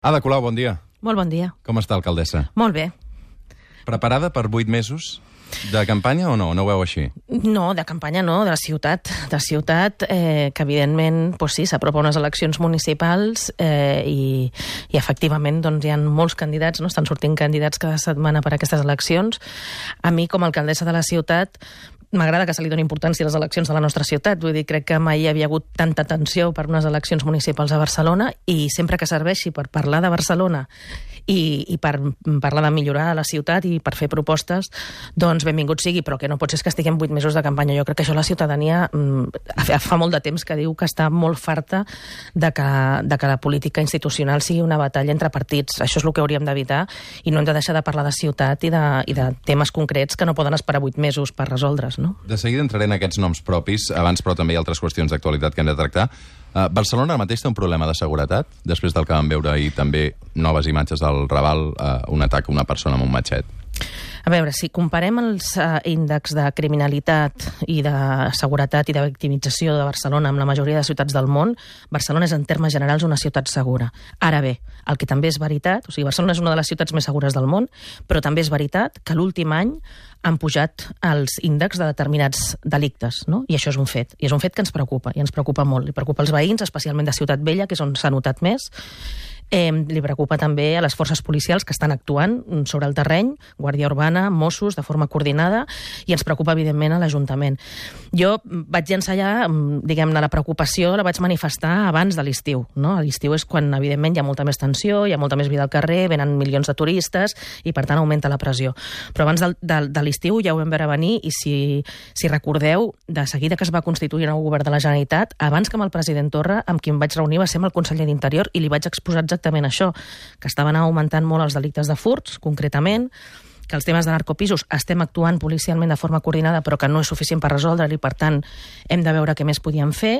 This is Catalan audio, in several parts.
Ada Colau, bon dia. Molt bon dia. Com està, alcaldessa? Molt bé. Preparada per vuit mesos de campanya o no? No ho veu així? No, de campanya no, de la ciutat. De ciutat, eh, que evidentment, pues sí, s'apropa unes eleccions municipals eh, i, i efectivament doncs, hi ha molts candidats, no? estan sortint candidats cada setmana per a aquestes eleccions. A mi, com a alcaldessa de la ciutat, m'agrada que se li doni importància a les eleccions de la nostra ciutat. Vull dir, crec que mai hi havia hagut tanta tensió per unes eleccions municipals a Barcelona i sempre que serveixi per parlar de Barcelona i, i per parlar de millorar la ciutat i per fer propostes, doncs benvingut sigui, però que no pot ser que estiguem vuit mesos de campanya. Jo crec que això la ciutadania mm, fa molt de temps que diu que està molt farta de que, de que la política institucional sigui una batalla entre partits. Això és el que hauríem d'evitar i no hem de deixar de parlar de ciutat i de, i de temes concrets que no poden esperar vuit mesos per resoldre's no? De seguida entraré en aquests noms propis, abans però també hi ha altres qüestions d'actualitat que hem de tractar. Uh, Barcelona ara mateix té un problema de seguretat, després del que vam veure ahir també noves imatges del Raval, uh, un atac a una persona amb un matxet. A veure, si comparem els uh, índexs de criminalitat i de seguretat i de victimització de Barcelona amb la majoria de ciutats del món, Barcelona és en termes generals una ciutat segura. Ara bé, el que també és veritat, o sigui, Barcelona és una de les ciutats més segures del món, però també és veritat que l'últim any han pujat els índexs de determinats delictes, no? I això és un fet. I és un fet que ens preocupa, i ens preocupa molt. I preocupa els veïns, especialment de Ciutat Vella, que és on s'ha notat més, Eh, li preocupa també a les forces policials que estan actuant sobre el terreny, Guàrdia Urbana, Mossos, de forma coordinada, i ens preocupa, evidentment, a l'Ajuntament. Jo vaig llançar ja, diguem-ne, la preocupació la vaig manifestar abans de l'estiu. No? A l'estiu és quan, evidentment, hi ha molta més tensió, hi ha molta més vida al carrer, venen milions de turistes, i, per tant, augmenta la pressió. Però abans de, de, de l'estiu ja ho vam veure venir, i si, si recordeu, de seguida que es va constituir el nou govern de la Generalitat, abans que amb el president Torra, amb qui em vaig reunir, va ser amb el conseller d'Interior, i li vaig exposar exactament això, que estaven augmentant molt els delictes de furts, concretament, que els temes de narcopisos estem actuant policialment de forma coordinada però que no és suficient per resoldre-li, per tant hem de veure què més podíem fer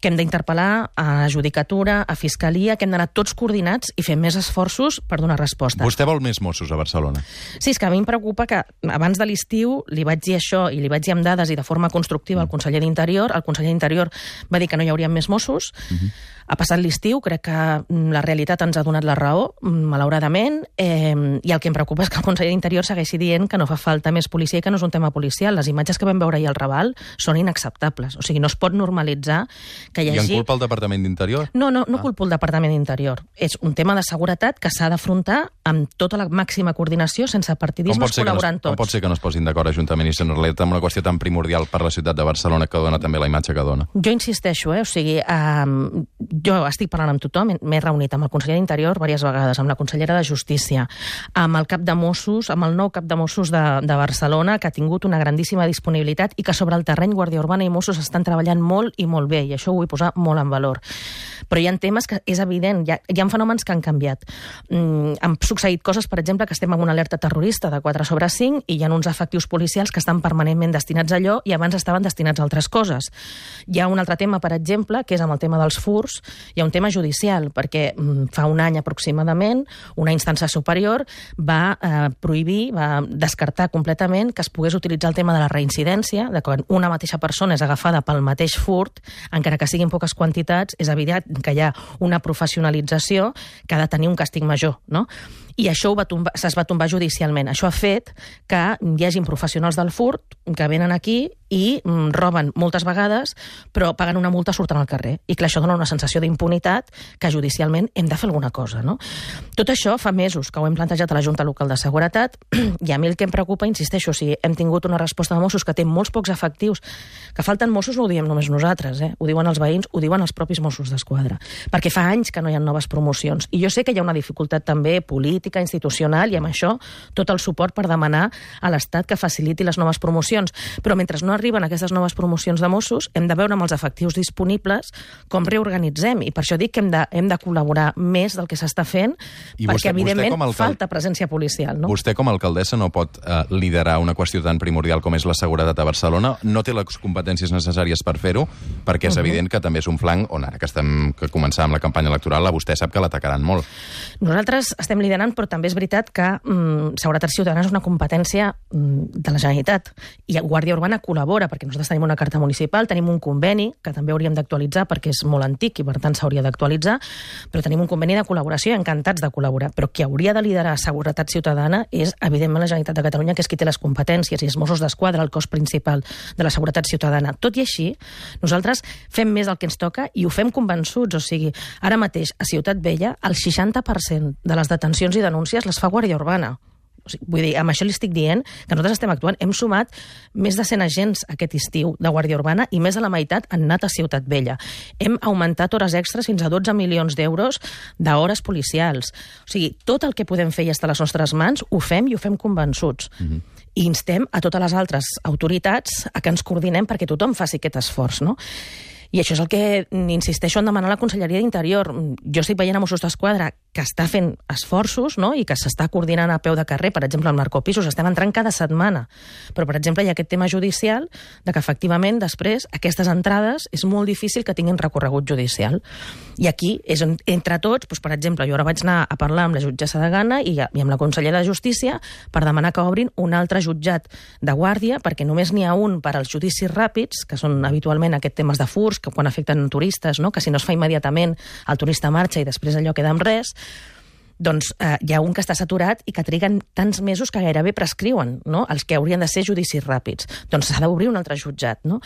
que hem d'interpel·lar a Judicatura, a Fiscalia, que hem d'anar tots coordinats i fer més esforços per donar resposta. Vostè vol més Mossos a Barcelona? Sí, és que a mi em preocupa que abans de l'estiu li vaig dir això i li vaig dir amb dades i de forma constructiva al conseller d'Interior. El conseller d'Interior va dir que no hi haurien més Mossos. Uh -huh. Ha passat l'estiu, crec que mm, la realitat ens ha donat la raó, mm, malauradament, eh, i el que em preocupa és que el conseller d'Interior segueixi dient que no fa falta més policia i que no és un tema policial. Les imatges que vam veure ahir al Raval són inacceptables. O sigui, no es pot normalitzar que hi hagi... I en culpa el Departament d'Interior? No, no, no ah. culpa el Departament d'Interior. És un tema de seguretat que s'ha d'afrontar amb tota la màxima coordinació, sense partidismes, col·laborant no, tots. Com pot ser que no es posin d'acord Ajuntament i Generalitat amb una qüestió tan primordial per la ciutat de Barcelona que dona també la imatge que dona? Jo insisteixo, eh? o sigui, eh, jo estic parlant amb tothom, m'he reunit amb el conseller d'Interior diverses vegades, amb la consellera de Justícia, amb el cap de Mossos, amb el nou cap de Mossos de, de Barcelona, que ha tingut una grandíssima disponibilitat i que sobre el terreny Guàrdia Urbana i Mossos estan treballant molt i molt bé, i això ho vull posar molt en valor. Però hi ha temes que és evident, hi ha, hi ha fenòmens que han canviat. Mm, han succeït coses, per exemple, que estem en una alerta terrorista de 4 sobre 5 i hi ha uns efectius policials que estan permanentment destinats a allò i abans estaven destinats a altres coses. Hi ha un altre tema, per exemple, que és amb el tema dels furs, hi ha un tema judicial, perquè mm, fa un any aproximadament una instància superior va eh, prohibir, va descartar completament que es pogués utilitzar el tema de la reincidència, de quan una mateixa persona és agafada pel mateix furt, encara que siguin poques quantitats, és evident que hi ha una professionalització que ha de tenir un càstig major, no? I això va tombar, es va tombar judicialment. Això ha fet que hi hagin professionals del furt que venen aquí i mm, roben moltes vegades, però paguen una multa surten al carrer. I clar, això dona una sensació d'impunitat que judicialment hem de fer alguna cosa. No? Tot això fa mesos que ho hem plantejat a la Junta Local de Seguretat i a mi el que em preocupa, insisteixo, si hem tingut una resposta de Mossos que té molts pocs efectius, que falten Mossos no ho diem només nosaltres, eh? ho diuen els veïns, ho diuen els propis Mossos d'Esquadra, perquè fa anys que no hi ha noves promocions. I jo sé que hi ha una dificultat també política política, institucional, i amb això tot el suport per demanar a l'Estat que faciliti les noves promocions. Però mentre no arriben aquestes noves promocions de Mossos, hem de veure amb els efectius disponibles com reorganitzem, i per això dic que hem de, hem de col·laborar més del que s'està fent, I perquè, vostè, evidentment, vostè alcal... falta presència policial. No? Vostè, com a alcaldessa, no pot eh, liderar una qüestió tan primordial com és la seguretat a Barcelona, no té les competències necessàries per fer-ho, perquè és uh -huh. evident que també és un flanc on ara que estem que començar amb la campanya electoral, a vostè sap que l'atacaran molt. Nosaltres estem liderant però també és veritat que mm, Seguretat Ciutadana és una competència mm, de la Generalitat i Guàrdia Urbana col·labora, perquè nosaltres tenim una carta municipal, tenim un conveni, que també hauríem d'actualitzar perquè és molt antic i per tant s'hauria d'actualitzar, però tenim un conveni de col·laboració i encantats de col·laborar. Però qui hauria de liderar Seguretat Ciutadana és, evidentment, la Generalitat de Catalunya, que és qui té les competències i els Mossos d'Esquadra, el cos principal de la Seguretat Ciutadana. Tot i així, nosaltres fem més el que ens toca i ho fem convençuts, o sigui, ara mateix a Ciutat Vella el 60% de les detencions i denúncies les fa Guàrdia Urbana. O sigui, vull dir, amb això li estic dient que nosaltres estem actuant. Hem sumat més de 100 agents aquest estiu de Guàrdia Urbana i més de la meitat han anat a Ciutat Vella. Hem augmentat hores extres fins a 12 milions d'euros d'hores policials. O sigui, tot el que podem fer i està a les nostres mans ho fem i ho fem convençuts. Mm -hmm. I instem a totes les altres autoritats a que ens coordinem perquè tothom faci aquest esforç, no? I això és el que insisteixo en demanar a la Conselleria d'Interior. Jo estic veient a Mossos d'Esquadra que està fent esforços no? i que s'està coordinant a peu de carrer, per exemple, amb narcopisos, estem entrant cada setmana. Però, per exemple, hi ha aquest tema judicial de que, efectivament, després, aquestes entrades és molt difícil que tinguin recorregut judicial. I aquí, és on, entre tots, doncs, per exemple, jo ara vaig anar a parlar amb la jutgessa de Gana i, i amb la consellera de Justícia per demanar que obrin un altre jutjat de guàrdia, perquè només n'hi ha un per als judicis ràpids, que són habitualment aquests temes de furs, que quan afecten turistes, no? que si no es fa immediatament el turista marxa i després allò queda amb res, doncs eh, hi ha un que està saturat i que triguen tants mesos que gairebé prescriuen, no? els que haurien de ser judicis ràpids. Doncs s'ha d'obrir un altre jutjat. No?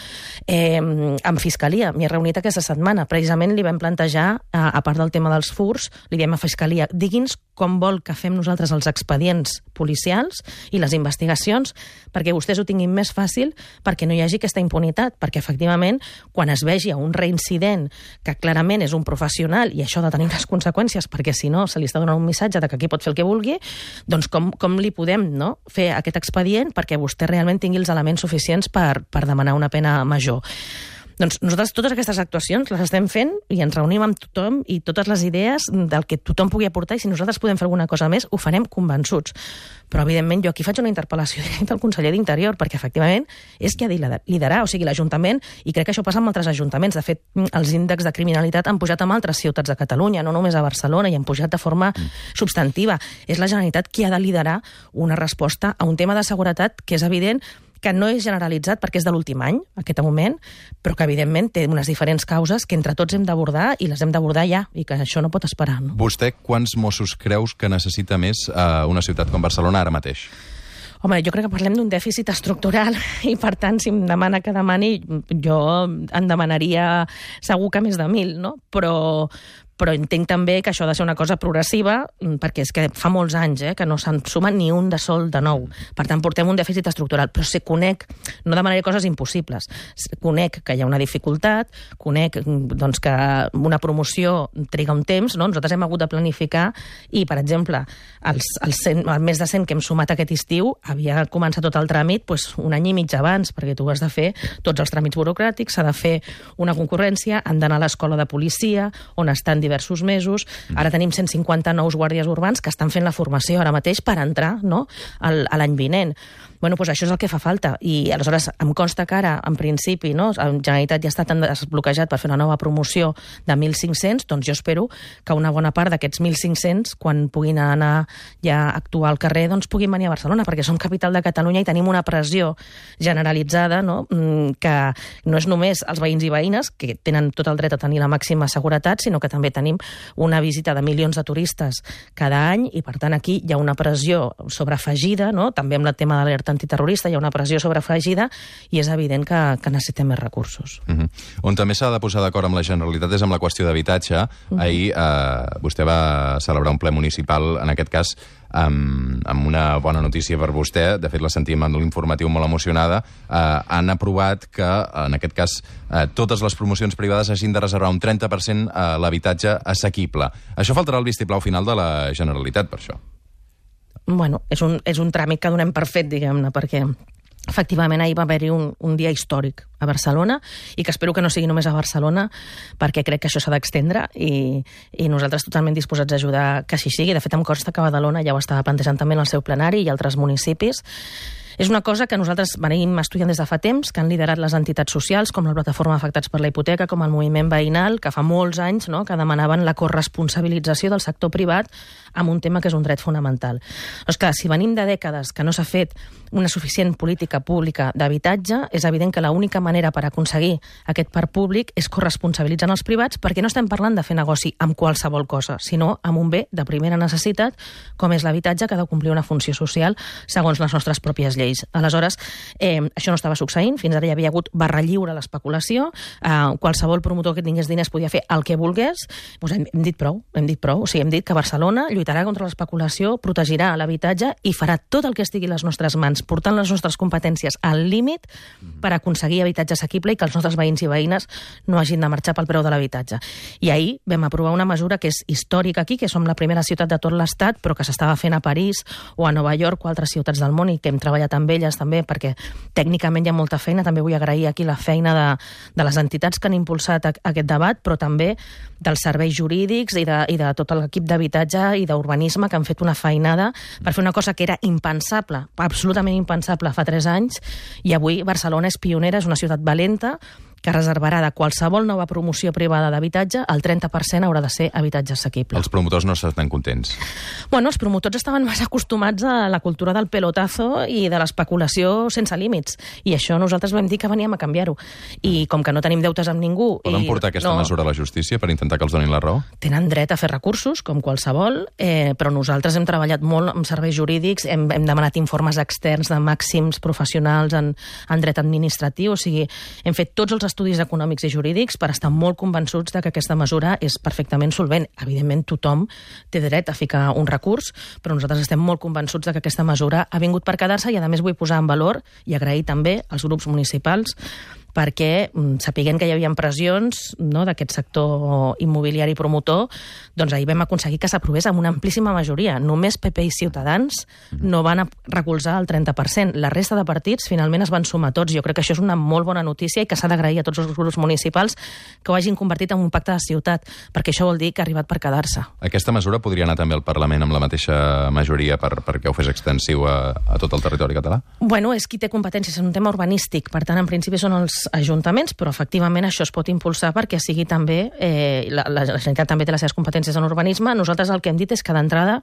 Eh, amb Fiscalia, m'hi he reunit aquesta setmana, precisament li vam plantejar, eh, a part del tema dels furs, li diem a Fiscalia, digui'ns com vol que fem nosaltres els expedients policials i les investigacions perquè vostès ho tinguin més fàcil perquè no hi hagi aquesta impunitat, perquè efectivament quan es vegi un reincident que clarament és un professional i això ha de tenir unes conseqüències perquè si no se li està donant un missatge de que aquí pot fer el que vulgui, doncs com, com li podem no, fer aquest expedient perquè vostè realment tingui els elements suficients per, per demanar una pena major. Doncs nosaltres totes aquestes actuacions les estem fent i ens reunim amb tothom i totes les idees del que tothom pugui aportar i si nosaltres podem fer alguna cosa més ho farem convençuts. Però, evidentment, jo aquí faig una interpel·lació directa al conseller d'Interior perquè, efectivament, és qui ha de liderar, o sigui, l'Ajuntament, i crec que això passa amb altres ajuntaments. De fet, els índexs de criminalitat han pujat en altres ciutats de Catalunya, no només a Barcelona, i han pujat de forma mm. substantiva. És la Generalitat qui ha de liderar una resposta a un tema de seguretat que és evident que no és generalitzat perquè és de l'últim any, aquest moment, però que evidentment té unes diferents causes que entre tots hem d'abordar i les hem d'abordar ja, i que això no pot esperar. No? Vostè quants Mossos creus que necessita més a una ciutat com Barcelona ara mateix? Home, jo crec que parlem d'un dèficit estructural i, per tant, si em demana que demani, jo en demanaria segur que més de mil, no? Però, però entenc també que això ha de ser una cosa progressiva, mm, perquè és que fa molts anys eh, que no se'n suma ni un de sol de nou. Per tant, portem un dèficit estructural, però si conec, no demanaré coses impossibles, conec que hi ha una dificultat, conec mm, doncs, que una promoció triga un temps, no? nosaltres hem hagut de planificar i, per exemple, els, els, 100, el més de 100 que hem sumat aquest estiu havia començat tot el tràmit doncs, un any i mig abans, perquè tu has de fer tots els tràmits burocràtics, s'ha de fer una concurrència, han d'anar a l'escola de policia, on estan diversos mesos. Ara tenim 150 nous guàrdies urbans que estan fent la formació ara mateix per entrar no, a l'any vinent. Bueno, doncs això és el que fa falta. I aleshores em consta que ara, en principi, no, la Generalitat ja està tan desbloquejat per fer una nova promoció de 1.500, doncs jo espero que una bona part d'aquests 1.500, quan puguin anar ja a actuar al carrer, doncs puguin venir a Barcelona, perquè som capital de Catalunya i tenim una pressió generalitzada, no?, mm, que no és només els veïns i veïnes, que tenen tot el dret a tenir la màxima seguretat, sinó que també tenim una visita de milions de turistes cada any i, per tant, aquí hi ha una pressió sobreafegida, no?, també amb el tema de l'alerta antiterrorista, hi ha una pressió sobreafegida i és evident que, que necessitem més recursos. Uh -huh. On també s'ha de posar d'acord amb la Generalitat és amb la qüestió d'habitatge. Uh -huh. Ahir eh, vostè va celebrar un ple municipal, en aquest cas amb, amb una bona notícia per vostè, de fet la sentim en l'informatiu molt emocionada, eh, han aprovat que, en aquest cas, eh, totes les promocions privades hagin de reservar un 30% a l'habitatge assequible. Això faltarà el vistiplau final de la Generalitat, per això bueno, és un, és un tràmit que donem per fet, diguem-ne, perquè efectivament ahir va haver-hi un, un dia històric a Barcelona i que espero que no sigui només a Barcelona perquè crec que això s'ha d'extendre i, i nosaltres totalment disposats a ajudar que així sigui. De fet, em consta que Badalona ja ho estava plantejant també en el seu plenari i altres municipis És una cosa que nosaltres venim estudiant des de fa temps, que han liderat les entitats socials, com la Plataforma Afectats per la Hipoteca, com el moviment veïnal, que fa molts anys no, que demanaven la corresponsabilització del sector privat amb un tema que és un dret fonamental. Doncs clar, si venim de dècades que no s'ha fet una suficient política pública d'habitatge, és evident que l'única manera per aconseguir aquest parc públic és corresponsabilitzant els privats, perquè no estem parlant de fer negoci amb qualsevol cosa, sinó amb un bé de primera necessitat, com és l'habitatge, que ha de complir una funció social segons les nostres pròpies lleis. Aleshores, eh, això no estava succeint, fins ara hi havia hagut barra lliure a l'especulació, eh, qualsevol promotor que tingués diners podia fer el que volgués, doncs hem, hem dit prou, hem dit prou, o sigui, hem dit que Barcelona lluitarà contra l'especulació, protegirà l'habitatge i farà tot el que estigui a les nostres mans, portant les nostres competències al límit per aconseguir habitatge assequible i que els nostres veïns i veïnes no hagin de marxar pel preu de l'habitatge. I ahir vam aprovar una mesura que és històrica aquí, que som la primera ciutat de tot l'Estat, però que s'estava fent a París o a Nova York o altres ciutats del món i que hem treballat amb elles també perquè tècnicament hi ha molta feina. També vull agrair aquí la feina de, de les entitats que han impulsat a, aquest debat, però també dels serveis jurídics i de, i de tot l'equip d'habitatge i d'urbanisme que han fet una feinada per fer una cosa que era impensable, absolutament impensable fa tres anys, i avui Barcelona és pionera, és una ciutat valenta, que reservarà de qualsevol nova promoció privada d'habitatge, el 30% haurà de ser habitatge assequible. Els promotors no estan contents. Bueno, els promotors estaven més acostumats a la cultura del pelotazo i de l'especulació sense límits. I això nosaltres vam dir que veníem a canviar-ho. I com que no tenim deutes amb ningú... Poden i... portar aquesta no, mesura a la justícia per intentar que els donin la raó? Tenen dret a fer recursos, com qualsevol, eh, però nosaltres hem treballat molt amb serveis jurídics, hem, hem demanat informes externs de màxims professionals en, en dret administratiu, o sigui, hem fet tots els estudis econòmics i jurídics per estar molt convençuts de que aquesta mesura és perfectament solvent. Evidentment, tothom té dret a ficar un recurs, però nosaltres estem molt convençuts de que aquesta mesura ha vingut per quedar-se i, a més, vull posar en valor i agrair també als grups municipals perquè mm, sapiguem que hi havia pressions no, d'aquest sector immobiliari promotor, doncs ahir vam aconseguir que s'aprovés amb una amplíssima majoria. Només PP i Ciutadans no van recolzar el 30%. La resta de partits finalment es van sumar tots. Jo crec que això és una molt bona notícia i que s'ha d'agrair a tots els grups municipals que ho hagin convertit en un pacte de ciutat, perquè això vol dir que ha arribat per quedar-se. Aquesta mesura podria anar també al Parlament amb la mateixa majoria per, perquè ho fes extensiu a, a tot el territori català? Bueno, és qui té competències, és un tema urbanístic, per tant, en principi són els ajuntaments, però efectivament això es pot impulsar perquè sigui també, eh, la, la Generalitat també té les seves competències en urbanisme. Nosaltres el que hem dit és que d'entrada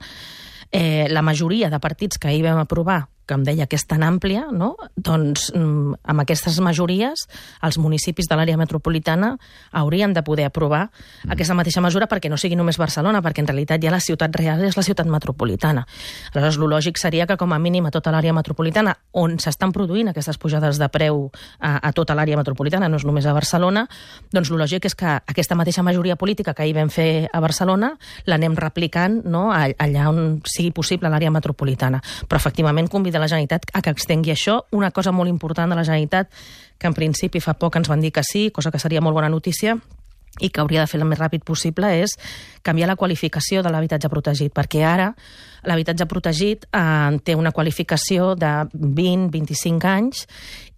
eh, la majoria de partits que ahir vam aprovar que em deia que és tan àmplia, no? doncs mm, amb aquestes majories els municipis de l'àrea metropolitana haurien de poder aprovar mm. aquesta mateixa mesura perquè no sigui només Barcelona, perquè en realitat ja la ciutat real és la ciutat metropolitana. Aleshores, el lògic seria que com a mínim a tota l'àrea metropolitana, on s'estan produint aquestes pujades de preu a, a tota l'àrea metropolitana, no és només a Barcelona, doncs el lògic és que aquesta mateixa majoria política que ahir vam fer a Barcelona l'anem replicant no? allà on sigui possible l'àrea metropolitana. Però efectivament convida de la Generalitat a que extengui això. Una cosa molt important de la Generalitat, que en principi fa poc ens van dir que sí, cosa que seria molt bona notícia, i que hauria de fer el més ràpid possible és canviar la qualificació de l'habitatge protegit, perquè ara l'habitatge protegit eh, té una qualificació de 20-25 anys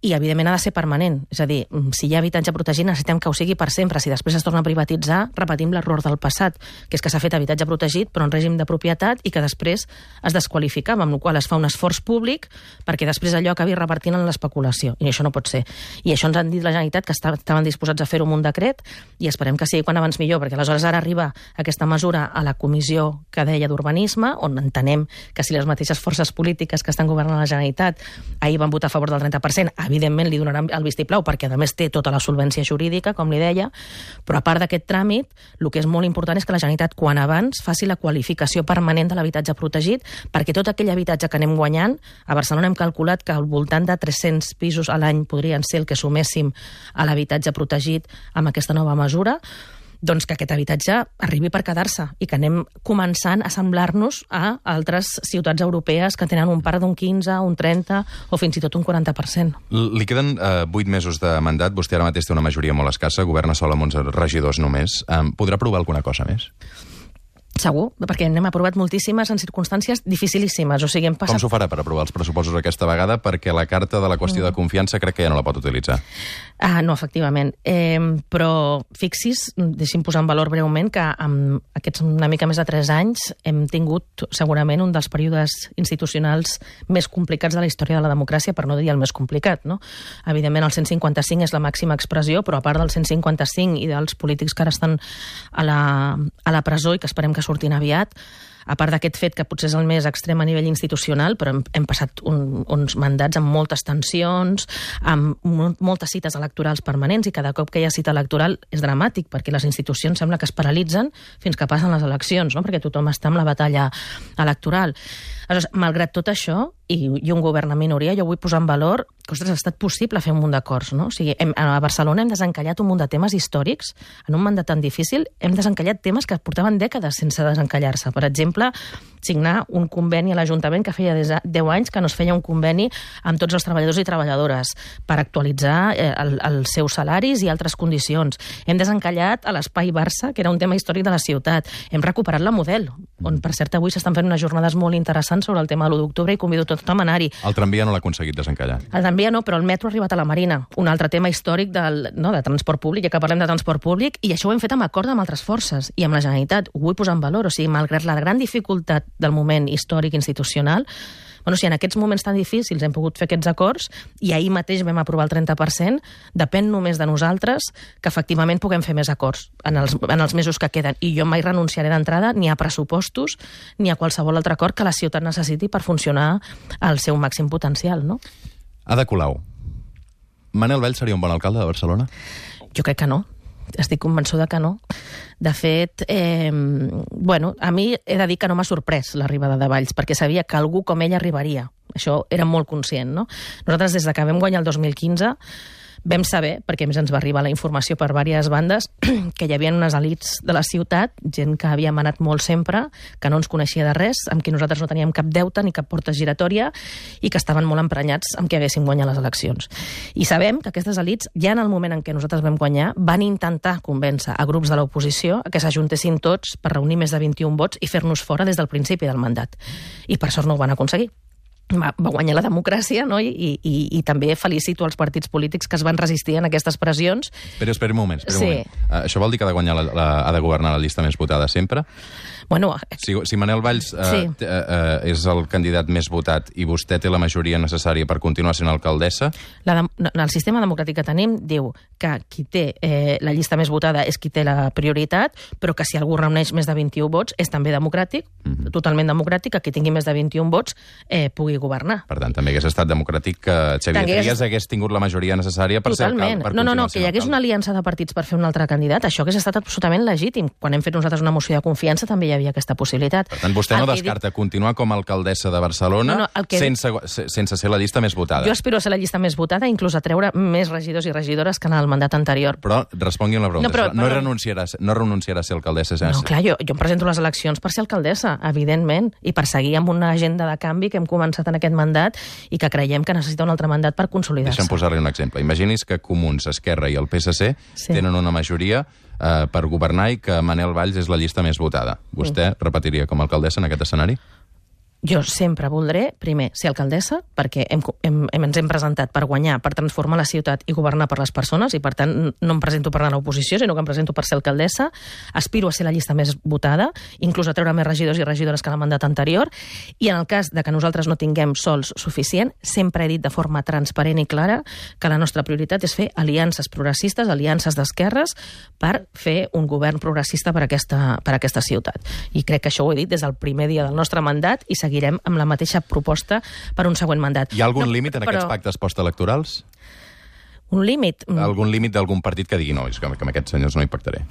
i, evidentment, ha de ser permanent. És a dir, mm, si hi ha habitatge protegit, necessitem que ho sigui per sempre. Si després es torna a privatitzar, repetim l'error del passat, que és que s'ha fet habitatge protegit, però en règim de propietat, i que després es desqualificava, amb la qual es fa un esforç públic perquè després allò acabi revertint en l'especulació. I això no pot ser. I això ens han dit la Generalitat que estaven disposats a fer-ho amb un decret i esperem que sigui quan abans millor, perquè aleshores ara arriba aquesta mesura a la comissió que deia d'urbanisme, on entenem que si les mateixes forces polítiques que estan governant la Generalitat ahir van votar a favor del 30%, evidentment li donaran el vistiplau perquè a més té tota la solvència jurídica, com li deia, però a part d'aquest tràmit, el que és molt important és que la Generalitat quan abans faci la qualificació permanent de l'habitatge protegit perquè tot aquell habitatge que anem guanyant, a Barcelona hem calculat que al voltant de 300 pisos a l'any podrien ser el que suméssim a l'habitatge protegit amb aquesta nova mesura, doncs que aquest habitatge arribi per quedar-se i que anem començant a semblar-nos a altres ciutats europees que tenen un parc d'un 15, un 30 o fins i tot un 40%. Li queden eh, 8 mesos de mandat, vostè ara mateix té una majoria molt escassa, governa sol amb 11 regidors només. Eh, podrà provar alguna cosa més? Segur, perquè n'hem aprovat moltíssimes en circumstàncies dificilíssimes. O sigui, hem passat... Com s'ho farà per aprovar els pressupostos aquesta vegada? Perquè la carta de la qüestió de confiança crec que ja no la pot utilitzar. Ah, no, efectivament. Eh, però fixis, deixi'm posar en valor breument que amb aquests una mica més de 3 anys hem tingut segurament un dels períodes institucionals més complicats de la història de la democràcia, per no dir el més complicat. No? Evidentment, el 155 és la màxima expressió, però a part del 155 i dels polítics que ara estan a la, a la presó i que esperem que surtin aviat, a part d'aquest fet que potser és el més extrem a nivell institucional, però hem, hem passat un, uns mandats amb moltes tensions, amb moltes cites electorals permanents, i cada cop que hi ha cita electoral és dramàtic, perquè les institucions sembla que es paralitzen fins que passen les eleccions, no? perquè tothom està amb la batalla electoral. Aleshores, malgrat tot això, i, i un govern en minoria, jo vull posar en valor que ostres, ha estat possible fer un munt d'acords. No? O sigui, hem, a Barcelona hem desencallat un munt de temes històrics. En un mandat tan difícil hem desencallat temes que portaven dècades sense desencallar-se. Per exemple, signar un conveni a l'Ajuntament que feia des de 10 anys que no es feia un conveni amb tots els treballadors i treballadores per actualitzar eh, el, els seus salaris i altres condicions. Hem desencallat a l'Espai Barça, que era un tema històric de la ciutat. Hem recuperat la Model, on, per cert, avui s'estan fent unes jornades molt interessants sobre el tema de l'1 d'octubre i convido tot a anar-hi. El tramvia no l'ha aconseguit desencallar. El tramvia no, però el metro ha arribat a la Marina, un altre tema històric del, no, de transport públic, ja que parlem de transport públic, i això ho hem fet amb acord amb altres forces i amb la Generalitat. Ho vull posar en valor, o sigui, malgrat la gran dificultat del moment històric institucional, bueno, si en aquests moments tan difícils hem pogut fer aquests acords i ahir mateix vam aprovar el 30%, depèn només de nosaltres que efectivament puguem fer més acords en els, en els mesos que queden. I jo mai renunciaré d'entrada ni a pressupostos ni a qualsevol altre acord que la ciutat necessiti per funcionar al seu màxim potencial. No? Ada Colau. Manel Vell seria un bon alcalde de Barcelona? Jo crec que no estic convençuda que no. De fet, eh, bueno, a mi he de dir que no m'ha sorprès l'arribada de Valls, perquè sabia que algú com ell arribaria. Això era molt conscient, no? Nosaltres, des de que vam guanyar el 2015, vam saber, perquè més ens va arribar la informació per diverses bandes, que hi havia unes elites de la ciutat, gent que havia manat molt sempre, que no ens coneixia de res, amb qui nosaltres no teníem cap deute ni cap porta giratòria i que estaven molt emprenyats amb que haguéssim guanyat les eleccions. I sabem que aquestes elites, ja en el moment en què nosaltres vam guanyar, van intentar convèncer a grups de l'oposició que s'ajuntessin tots per reunir més de 21 vots i fer-nos fora des del principi del mandat. I per sort no ho van aconseguir va, guanyar la democràcia, no? I, i, i també felicito els partits polítics que es van resistir en aquestes pressions. Però espera un moment, espera sí. un moment. Uh, això vol dir que ha de, guanyar la, la, ha de governar la llista més votada sempre? Bueno, si, si Manel Valls uh, sí. uh, uh, és el candidat més votat i vostè té la majoria necessària per continuar sent alcaldessa... La de, el sistema democràtic que tenim diu que qui té eh, la llista més votada és qui té la prioritat, però que si algú reuneix més de 21 vots és també democràtic, mhm. -huh. totalment democràtic, que qui tingui més de 21 vots eh, pugui governar. Per tant, també hagués estat democràtic que Xavier Trias hagués... hagués tingut la majoria necessària per Totalment. ser per No, no, no, que hi hagués una aliança de partits per fer un altre candidat, això hagués estat absolutament legítim. Quan hem fet nosaltres una moció de confiança també hi havia aquesta possibilitat. Per tant, vostè el no descarta dic... continuar com a alcaldessa de Barcelona no, no, que... sense, sense ser la llista més votada. Jo aspiro a ser la llista més votada, inclús a treure més regidors i regidores que en el mandat anterior. Però respongui la pregunta. No, però, no, renunciarà, no renunciarà a ser alcaldessa? Sense... No, clar, jo, jo em presento les eleccions per ser alcaldessa, evidentment, i per seguir amb una agenda de canvi que hem començat en aquest mandat i que creiem que necessita un altre mandat per consolidar-se. Deixa'm posar-li un exemple. Imagini's que Comuns, Esquerra i el PSC sí. tenen una majoria eh, per governar i que Manel Valls és la llista més votada. Vostè sí. repetiria com a alcaldessa en aquest escenari? Jo sempre voldré, primer, ser alcaldessa, perquè hem, hem, hem, ens hem presentat per guanyar, per transformar la ciutat i governar per les persones, i per tant no em presento per anar a l'oposició, sinó que em presento per ser alcaldessa. Aspiro a ser la llista més votada, inclús a treure més regidors i regidores que la mandat anterior, i en el cas de que nosaltres no tinguem sols suficient, sempre he dit de forma transparent i clara que la nostra prioritat és fer aliances progressistes, aliances d'esquerres, per fer un govern progressista per aquesta, per aquesta ciutat. I crec que això ho he dit des del primer dia del nostre mandat i seguirem amb la mateixa proposta per un següent mandat. Hi ha algun no, límit en però... aquests pactes postelectorals? Un límit? Mm. Algun límit d'algun partit que digui no, és que amb aquests senyors no hi pactaré?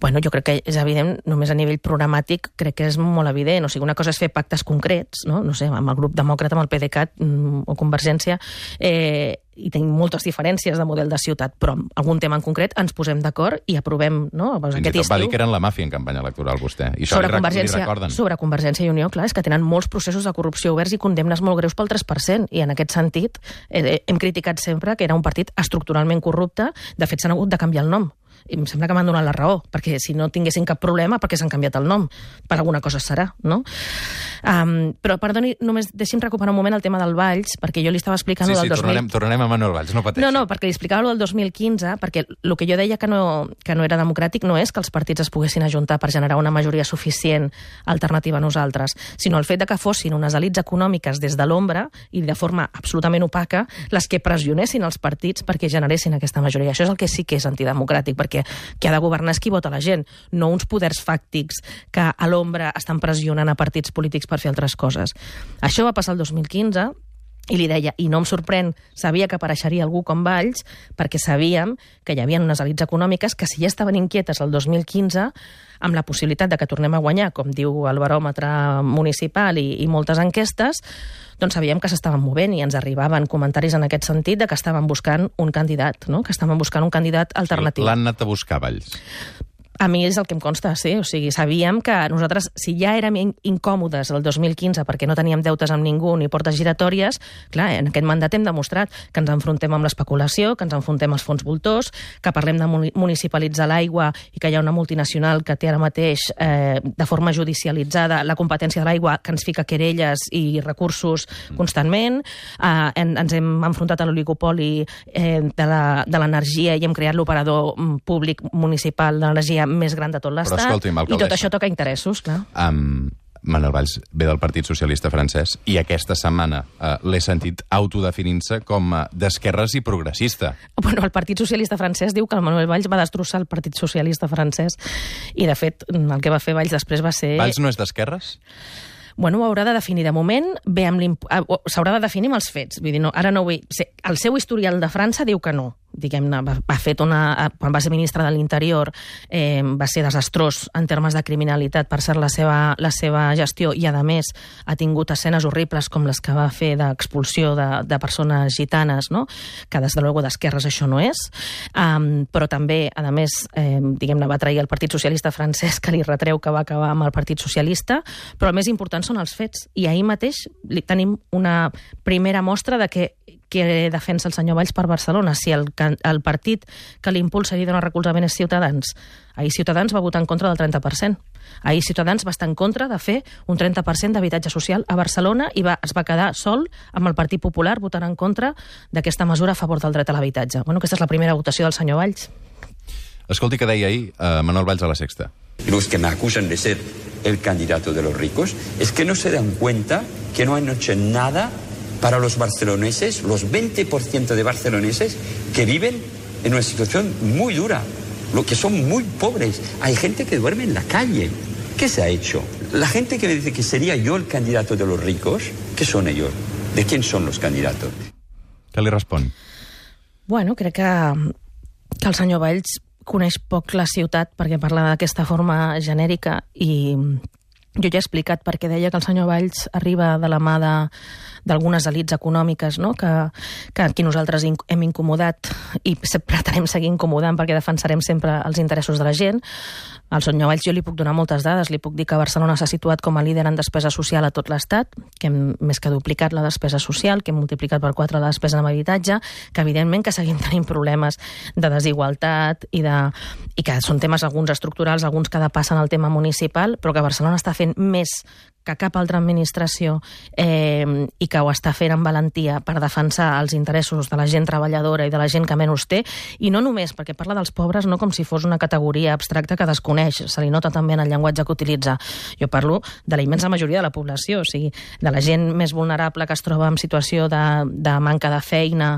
Bueno, jo crec que és evident, només a nivell programàtic crec que és molt evident. O sigui, una cosa és fer pactes concrets, no, no sé, amb el grup demòcrata, amb el PDeCAT mm, o Convergència, eh, i tenim moltes diferències de model de ciutat, però en algun tema en concret ens posem d'acord i aprovem no, doncs, Fins aquest estiu. Va dir que eren la màfia en campanya electoral, vostè. I sobre, Convergència, sobre Convergència i Unió, clar, és que tenen molts processos de corrupció oberts i condemnes molt greus pel 3%, i en aquest sentit eh, hem criticat sempre que era un partit estructuralment corrupte, de fet s'han hagut de canviar el nom i em sembla que m'han donat la raó, perquè si no tinguessin cap problema, perquè s'han canviat el nom? Per alguna cosa serà, no? Um, però, perdoni, només deixi'm recuperar un moment el tema del Valls, perquè jo li estava explicant Sí, el sí, del 2000... tornarem, tornarem a Manuel Valls, no pateixi. No, no, perquè li explicava el del 2015, perquè el que jo deia que no, que no era democràtic no és que els partits es poguessin ajuntar per generar una majoria suficient alternativa a nosaltres, sinó el fet de que fossin unes elites econòmiques des de l'ombra i de forma absolutament opaca les que pressionessin els partits perquè generessin aquesta majoria. Això és el que sí que és antidemocràtic, perquè qui ha de governar és qui vota la gent, no uns poders fàctics que a l'ombra estan pressionant a partits polítics per fer altres coses. Això va passar el 2015, i li deia, i no em sorprèn, sabia que apareixeria algú com Valls, perquè sabíem que hi havia unes elites econòmiques que si ja estaven inquietes el 2015, amb la possibilitat de que tornem a guanyar, com diu el baròmetre municipal i, i moltes enquestes, doncs sabíem que s'estaven movent i ens arribaven comentaris en aquest sentit de que estaven buscant un candidat, no? que estaven buscant un candidat alternatiu. L'han anat a buscar, Valls. A mi és el que em consta, sí. O sigui, sabíem que nosaltres, si ja érem in- incòmodes el 2015 perquè no teníem deutes amb ningú ni portes giratòries, clar, en aquest mandat hem demostrat que ens enfrontem amb l'especulació, que ens enfrontem als fons voltors, que parlem de muni- municipalitzar l'aigua i que hi ha una multinacional que té ara mateix, eh, de forma judicialitzada, la competència de l'aigua, que ens fica querelles i recursos constantment. Eh, en, ens hem enfrontat a l'oligopoli eh, de la- de l'energia i hem creat l'operador mm, públic municipal de l'energia més gran de tot l'Estat. I tot això toca interessos, clar. Um, Manuel Valls ve del Partit Socialista francès i aquesta setmana uh, l'he sentit autodefinint-se com uh, d'esquerres i progressista. Bueno, el Partit Socialista francès diu que el Manuel Valls va destrossar el Partit Socialista francès i, de fet, el que va fer Valls després va ser... Valls no és d'esquerres? Bueno, ho haurà de definir de moment, ah, s'haurà de definir amb els fets. Vull dir, no, ara no vull... El seu historial de França diu que no. Diguem-ne, va, va fer una... ah, Quan va ser ministre de l'Interior eh, va ser desastrós en termes de criminalitat per ser la seva, la seva gestió i, a més, ha tingut escenes horribles com les que va fer d'expulsió de, de persones gitanes, no? que des de luego d'esquerres això no és, um, però també, a més, eh, diguem-ne, va trair el Partit Socialista francès que li retreu que va acabar amb el Partit Socialista, però el més important són els fets. I ahir mateix li tenim una primera mostra de que que defensa el senyor Valls per Barcelona, si el, el partit que l'impulsa i li dona recolzament és Ciutadans. Ahir Ciutadans va votar en contra del 30%. Ahir Ciutadans va estar en contra de fer un 30% d'habitatge social a Barcelona i va, es va quedar sol amb el Partit Popular votant en contra d'aquesta mesura a favor del dret a l'habitatge. Bueno, aquesta és la primera votació del senyor Valls. Escolti que deia ahir uh, Manuel Valls a la Sexta. Los que me acusan de ser el candidato de los ricos es que no se dan cuenta que no han hecho nada para los barceloneses, los 20% de barceloneses que viven en una situación muy dura, lo que son muy pobres. Hay gente que duerme en la calle. ¿Qué se ha hecho? La gente que me dice que sería yo el candidato de los ricos, ¿qué son ellos? ¿De quién son los candidatos? Què li respon? Bueno, crec que, que el senyor Valls coneix poc la ciutat perquè parla d'aquesta forma genèrica i jo ja he explicat perquè deia que el senyor Valls arriba de la mà d'algunes elites econòmiques no? que, que aquí nosaltres hem incomodat i pretenem seguir incomodant perquè defensarem sempre els interessos de la gent. Al senyor Valls jo li puc donar moltes dades. Li puc dir que Barcelona s'ha situat com a líder en despesa social a tot l'Estat, que hem més que duplicat la despesa social, que hem multiplicat per 4 la despesa en habitatge, que evidentment que seguim tenint problemes de desigualtat i, de, i que són temes alguns estructurals, alguns que depassen el tema municipal, però que Barcelona està fent més que cap altra administració eh, i que ho està fent amb valentia per defensar els interessos de la gent treballadora i de la gent que menys té, i no només perquè parla dels pobres no com si fos una categoria abstracta que desconeix, se li nota també en el llenguatge que utilitza. Jo parlo de la immensa majoria de la població, o sigui, de la gent més vulnerable que es troba en situació de, de manca de feina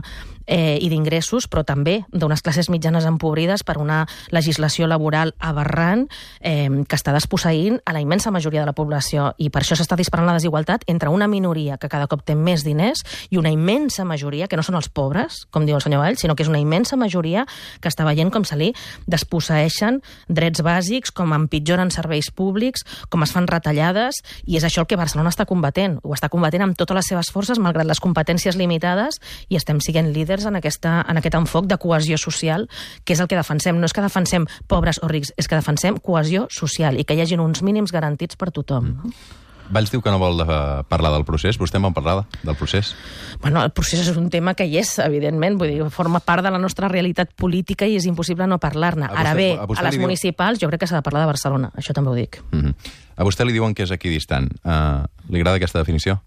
eh, i d'ingressos, però també d'unes classes mitjanes empobrides per una legislació laboral aberrant eh, que està desposseint a la immensa majoria de la població i per això s'està disparant la desigualtat entre una minoria que cada cop té més diners i una immensa majoria, que no són els pobres, com diu el senyor Valls, sinó que és una immensa majoria que està veient com se li desposseeixen drets bàsics, com empitjoren serveis públics, com es fan retallades, i és això el que Barcelona està combatent. Ho està combatent amb totes les seves forces, malgrat les competències limitades, i estem siguent líders en, aquesta, en aquest enfoc de cohesió social, que és el que defensem. No és que defensem pobres o rics, és que defensem cohesió social i que hi hagin uns mínims garantits per tothom. Mm. Valls diu que no vol eh, parlar del procés. Vostè en vol parlar del procés? Bueno, el procés és un tema que hi és, evidentment, vull dir, forma part de la nostra realitat política i és impossible no parlar-ne. Ara bé, a a, les diu- municipals jo crec que s'ha de parlar de Barcelona, això també ho dic. Mm -hmm. A vostè li diuen que és equidistant. Uh, li agrada aquesta definició?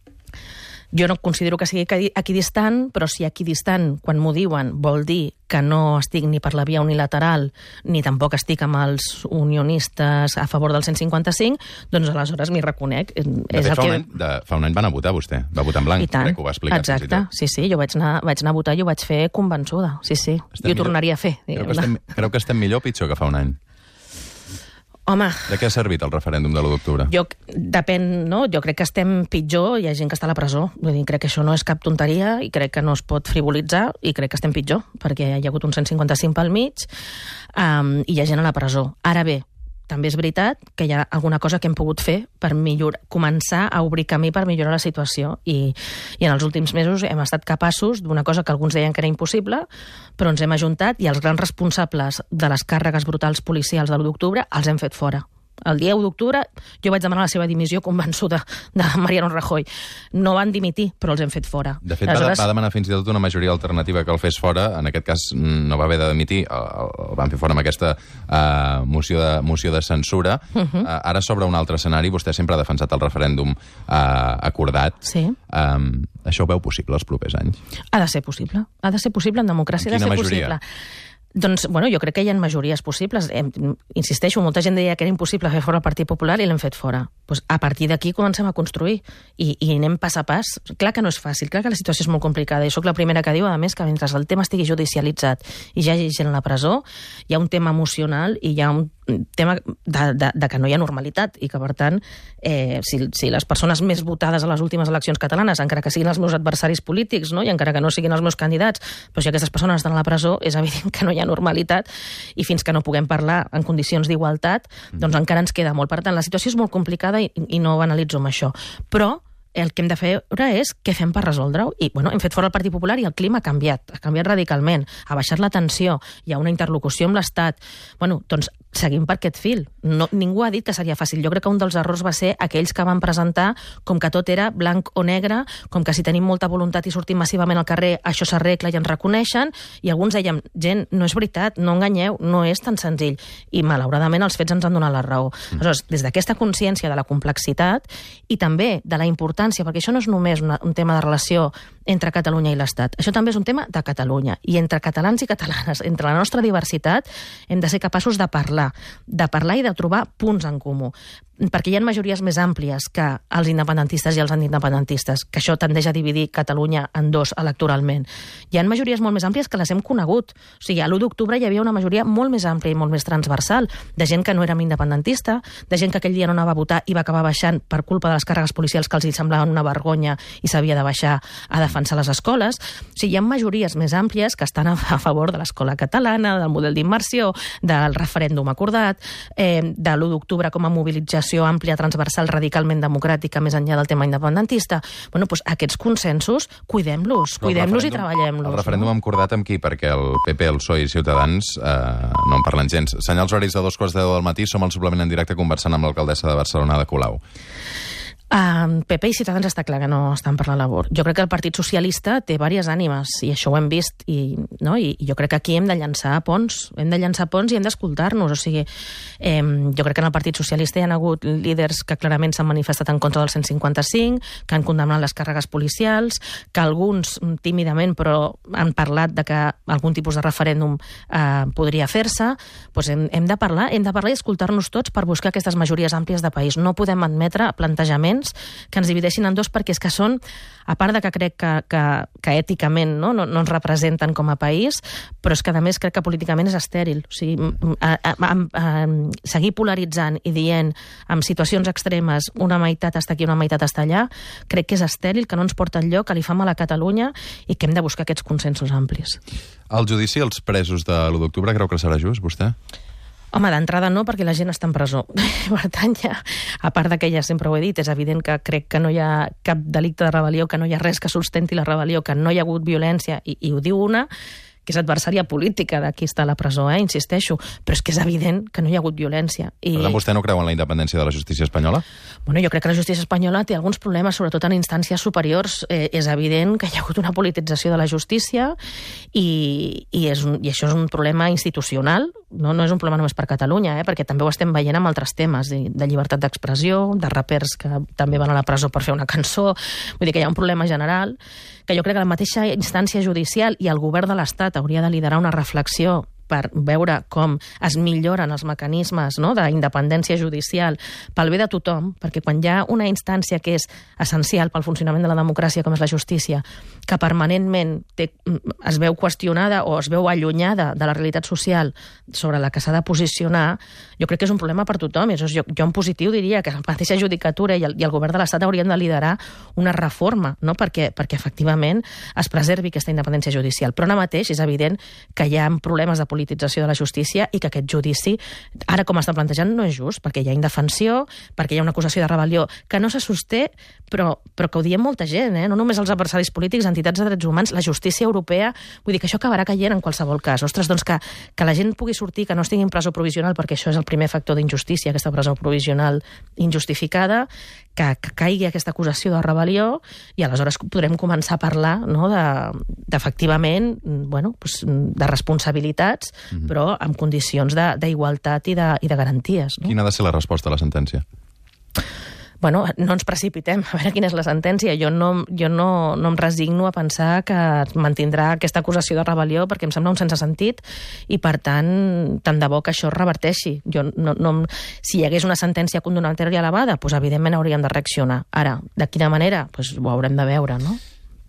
Jo no considero que sigui equi- equidistant, però si equidistant, quan m'ho diuen, vol dir que no estic ni per la via unilateral, ni tampoc estic amb els unionistes a favor del 155, doncs aleshores m'hi reconec. De és fet, el fa, un que... any, de, fa un any van a votar, vostè. Va votar en blanc. I tant, Crec que ho va explicar. exacte. Sí, sí, jo vaig anar, vaig anar a votar i ho vaig fer convençuda. Sí, sí, Estem i ho millor- tornaria a fer. Creu que, estem, creu que estem millor o pitjor que fa un any? Home, De què ha servit el referèndum de l'1 d'octubre? jo, depèn, no? Jo crec que estem pitjor, hi ha gent que està a la presó. Vull dir, crec que això no és cap tonteria i crec que no es pot frivolitzar i crec que estem pitjor, perquè hi ha hagut un 155 pel mig um, i hi ha gent a la presó. Ara bé, també és veritat que hi ha alguna cosa que hem pogut fer per millor, començar a obrir camí per millorar la situació i, i en els últims mesos hem estat capaços d'una cosa que alguns deien que era impossible, però ens hem ajuntat i els grans responsables de les càrregues brutals policials de l'1 d'octubre els hem fet fora. El dia 1 d'octubre jo vaig demanar la seva dimissió convençuda de Mariano Rajoy. No van dimitir, però els hem fet fora. De fet, va, va demanar fins i tot una majoria alternativa que el fes fora. En aquest cas mm, no va haver de dimitir, el, el van fer fora amb aquesta uh, moció, de, moció de censura. Uh. -huh. uh, ara s'obre un altre escenari. Vostè sempre ha defensat el referèndum uh, acordat. Sí. Um, això ho veu possible els propers anys? Ha de ser possible. Ha de ser possible en democràcia, Amb ha de ser majoria? possible. Doncs, bueno, jo crec que hi ha majories possibles. Em, insisteixo, molta gent deia que era impossible fer fora el Partit Popular i l'hem fet fora. Pues a partir d'aquí comencem a construir i, i anem pas a pas. Clar que no és fàcil, clar que la situació és molt complicada i sóc la primera que diu, a més, que mentre el tema estigui judicialitzat i ja hi hagi gent a la presó, hi ha un tema emocional i hi ha un tema de, de, de que no hi ha normalitat i que, per tant, eh, si, si les persones més votades a les últimes eleccions catalanes, encara que siguin els meus adversaris polítics no? i encara que no siguin els meus candidats, però si aquestes persones estan a la presó, és evident que no hi ha normalitat i fins que no puguem parlar en condicions d'igualtat, doncs encara ens queda molt. Per tant, la situació és molt complicada i, i no ho analitzo amb això. Però el que hem de fer és què fem per resoldre-ho. I bueno, hem fet fora el Partit Popular i el clima ha canviat, ha canviat radicalment, ha baixat la tensió, hi ha una interlocució amb l'Estat. Bueno, doncs seguim per aquest fil. No, ningú ha dit que seria fàcil. Jo crec que un dels errors va ser aquells que van presentar com que tot era blanc o negre, com que si tenim molta voluntat i sortim massivament al carrer, això s'arregla i ens reconeixen, i alguns dèiem, gent, no és veritat, no enganyeu, no és tan senzill. I malauradament els fets ens han donat la raó. Mm. Aleshores, des d'aquesta consciència de la complexitat i també de la importància, perquè això no és només una, un tema de relació entre Catalunya i l'Estat, això també és un tema de Catalunya. I entre catalans i catalanes, entre la nostra diversitat, hem de ser capaços de parlar, de parlar i de trobar punts en comú perquè hi ha majories més àmplies que els independentistes i els antiindependentistes, que això tendeix a dividir Catalunya en dos electoralment. Hi ha majories molt més àmplies que les hem conegut. O sigui, a l'1 d'octubre hi havia una majoria molt més àmplia i molt més transversal, de gent que no era independentista, de gent que aquell dia no anava a votar i va acabar baixant per culpa de les càrregues policials que els hi semblaven una vergonya i s'havia de baixar a defensar les escoles. O sigui, hi ha majories més àmplies que estan a favor de l'escola catalana, del model d'immersió, del referèndum acordat, eh, de l'1 d'octubre com a mobilització àmplia, transversal, radicalment democràtica, més enllà del tema independentista. Bueno, doncs aquests consensos, cuidem-los, cuidem-los i treballem-los. El referèndum hem acordat amb qui? Perquè el PP, el PSOE i Ciutadans eh, no en parlen gens. Senyals horaris de dos quarts de deu del matí, som al suplement en directe conversant amb l'alcaldessa de Barcelona, de Colau. Um, PP i Ciutadans està clar que no estan per la labor. Jo crec que el Partit Socialista té diverses ànimes, i això ho hem vist, i, no? I, i jo crec que aquí hem de llançar ponts, hem de llançar ponts i hem d'escoltar-nos. O sigui, eh, jo crec que en el Partit Socialista hi ha hagut líders que clarament s'han manifestat en contra del 155, que han condemnat les càrregues policials, que alguns mm, tímidament però han parlat de que algun tipus de referèndum eh, podria fer-se. Pues hem, hem de parlar, hem de parlar i escoltar-nos tots per buscar aquestes majories àmplies de país. No podem admetre plantejaments que ens divideixin en dos perquè és que són, a part de que crec que, que, que èticament no, no, no ens representen com a país, però és que a més crec que políticament és estèril. O sigui, a, a, a, a, seguir polaritzant i dient en situacions extremes una meitat està aquí, una meitat està allà, crec que és estèril, que no ens porta enlloc, que li fa mal a Catalunya i que hem de buscar aquests consensos amplis. El judici als presos de l'1 d'octubre creu que serà just, vostè? Home, d'entrada no, perquè la gent està en presó. per tant, ja, a part de que ja sempre ho he dit, és evident que crec que no hi ha cap delicte de rebel·lió, que no hi ha res que sustenti la rebel·lió, que no hi ha hagut violència, i, i ho diu una que és adversària política de qui està a la presó, eh? insisteixo, però és que és evident que no hi ha hagut violència. I... Per tant, vostè no creu en la independència de la justícia espanyola? Bueno, jo crec que la justícia espanyola té alguns problemes, sobretot en instàncies superiors. Eh, és evident que hi ha hagut una politització de la justícia i, i, és un, i això és un problema institucional, no, no és un problema només per Catalunya, eh, perquè també ho estem veient amb altres temes, de, de llibertat d'expressió, de rapers que també van a la presó per fer una cançó, vull dir que hi ha un problema general, que jo crec que la mateixa instància judicial i el govern de l'Estat hauria de liderar una reflexió per veure com es milloren els mecanismes no, d'independència judicial pel bé de tothom, perquè quan hi ha una instància que és essencial pel funcionament de la democràcia, com és la justícia, que permanentment té, es veu qüestionada o es veu allunyada de la realitat social sobre la que s'ha de posicionar, jo crec que és un problema per tothom. És, jo, jo en positiu diria que la mateixa judicatura i el, i el govern de l'Estat haurien de liderar una reforma no? perquè, perquè efectivament es preservi aquesta independència judicial. Però ara mateix és evident que hi ha problemes de politització de la justícia i que aquest judici, ara com està plantejant, no és just, perquè hi ha indefensió, perquè hi ha una acusació de rebel·lió que no se sosté, però, però que ho diem molta gent, eh? no només els adversaris polítics, entitats de drets humans, la justícia europea, vull dir que això acabarà caient en qualsevol cas. Ostres, doncs que, que la gent pugui sortir, que no estigui en presó provisional, perquè això és el primer factor d'injustícia, aquesta presó provisional injustificada, que, que caigui aquesta acusació de rebel·lió i aleshores podrem començar a parlar no, d'efectivament de, bueno, pues, de responsabilitats, mm -hmm. però amb condicions d'igualtat i, de, i de garanties. No? Quina ha de ser la resposta a la sentència? Bueno, no ens precipitem a veure quina és la sentència. Jo no, jo no, no em resigno a pensar que mantindrà aquesta acusació de rebel·lió perquè em sembla un sense sentit i, per tant, tant de bo que això reverteixi. Jo no, no, si hi hagués una sentència condonatòria elevada, doncs, evidentment hauríem de reaccionar. Ara, de quina manera? Doncs, ho haurem de veure, no?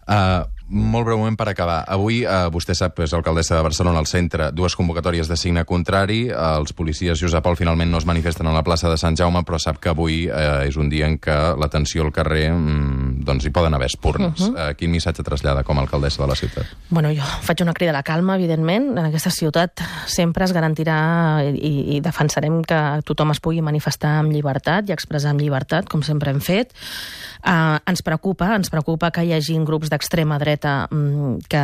Uh, molt breument per acabar. Avui, eh, vostè sap, és alcaldessa de Barcelona, al centre, dues convocatòries de signe contrari. Els policies Josep Pol finalment no es manifesten a la plaça de Sant Jaume, però sap que avui eh, és un dia en què l'atenció al carrer mm, doncs hi poden haver espurnes. Uh -huh. eh, quin missatge trasllada com a alcaldessa de la ciutat? Bueno, jo faig una crida a la calma, evidentment. En aquesta ciutat sempre es garantirà i, i defensarem que tothom es pugui manifestar amb llibertat i expressar amb llibertat, com sempre hem fet. Uh, ens preocupa, ens preocupa que hi hagi grups d'extrema dreta mm, que,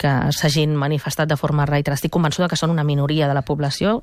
que s'hagin manifestat de forma reiterada. Estic convençuda que són una minoria de la població,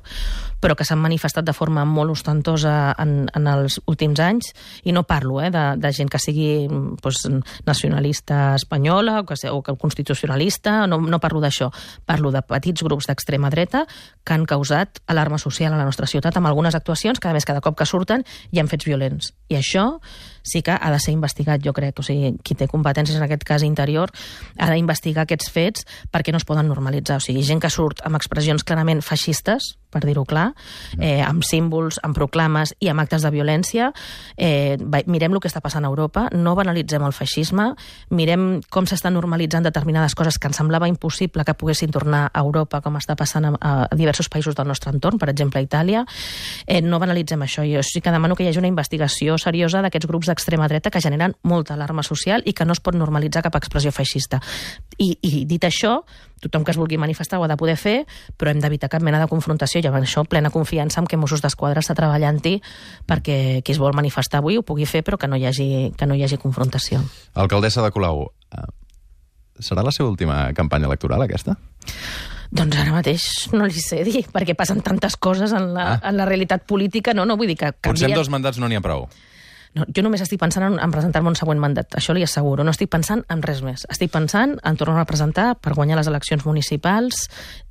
però que s'han manifestat de forma molt ostentosa en, en els últims anys, i no parlo eh, de, de gent que sigui pues, nacionalista espanyola o que, o que constitucionalista, no, no parlo d'això. Parlo de petits grups d'extrema dreta que han causat alarma social a la nostra ciutat amb algunes actuacions que, a més, cada cop que surten hi ha fets violents. I això sí que ha de ser investigat, jo crec. O sigui, qui té competències en aquest cas interior ha d'investigar aquests fets perquè no es poden normalitzar. O sigui, gent que surt amb expressions clarament feixistes, per dir-ho clar, eh, amb símbols, amb proclames i amb actes de violència. Eh, mirem el que està passant a Europa, no banalitzem el feixisme, mirem com s'està normalitzant determinades coses que ens semblava impossible que poguessin tornar a Europa, com està passant a, a diversos països del nostre entorn, per exemple a Itàlia. Eh, no banalitzem això. Jo sí que demano que hi hagi una investigació seriosa d'aquests grups d'extrema dreta que generen molta alarma social i que no es pot normalitzar cap expressió feixista. I, i dit això, tothom que es vulgui manifestar ho ha de poder fer, però hem d'evitar cap mena de confrontació i amb això plena confiança en que Mossos d'Esquadra està treballant-hi perquè qui es vol manifestar avui ho pugui fer però que no hi hagi, que no hi hagi confrontació. Alcaldessa de Colau, eh, serà la seva última campanya electoral aquesta? Doncs ara mateix no li sé dir, perquè passen tantes coses en la, ah. en la realitat política, no, no vull dir que canvia... Potser en dos mandats no n'hi ha prou. No, jo només estic pensant en, en presentar-me un següent mandat, això li asseguro. No estic pensant en res més. Estic pensant en tornar a presentar per guanyar les eleccions municipals,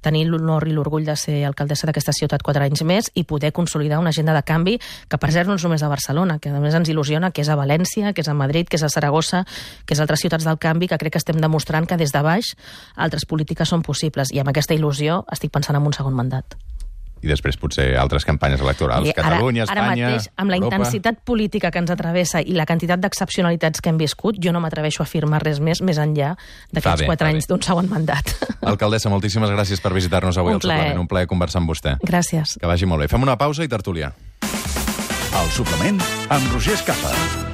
tenir l'honor i l'orgull de ser alcaldessa d'aquesta ciutat quatre anys més i poder consolidar una agenda de canvi que per cert no és només a Barcelona, que a més ens il·lusiona, que és a València, que és a Madrid, que és a Saragossa, que és a altres ciutats del canvi, que crec que estem demostrant que des de baix altres polítiques són possibles. I amb aquesta il·lusió estic pensant en un segon mandat i després potser altres campanyes electorals. I Catalunya, ara, Espanya, Ara mateix, amb la Europa... intensitat política que ens atravessa i la quantitat d'excepcionalitats que hem viscut, jo no m'atreveixo a afirmar res més més enllà d'aquests quatre anys d'un segon mandat. Alcaldessa, moltíssimes gràcies per visitar-nos avui un al Suplement. Un plaer conversar amb vostè. Gràcies. Que vagi molt bé. Fem una pausa i tertúlia. El Suplement amb Roger Escapa.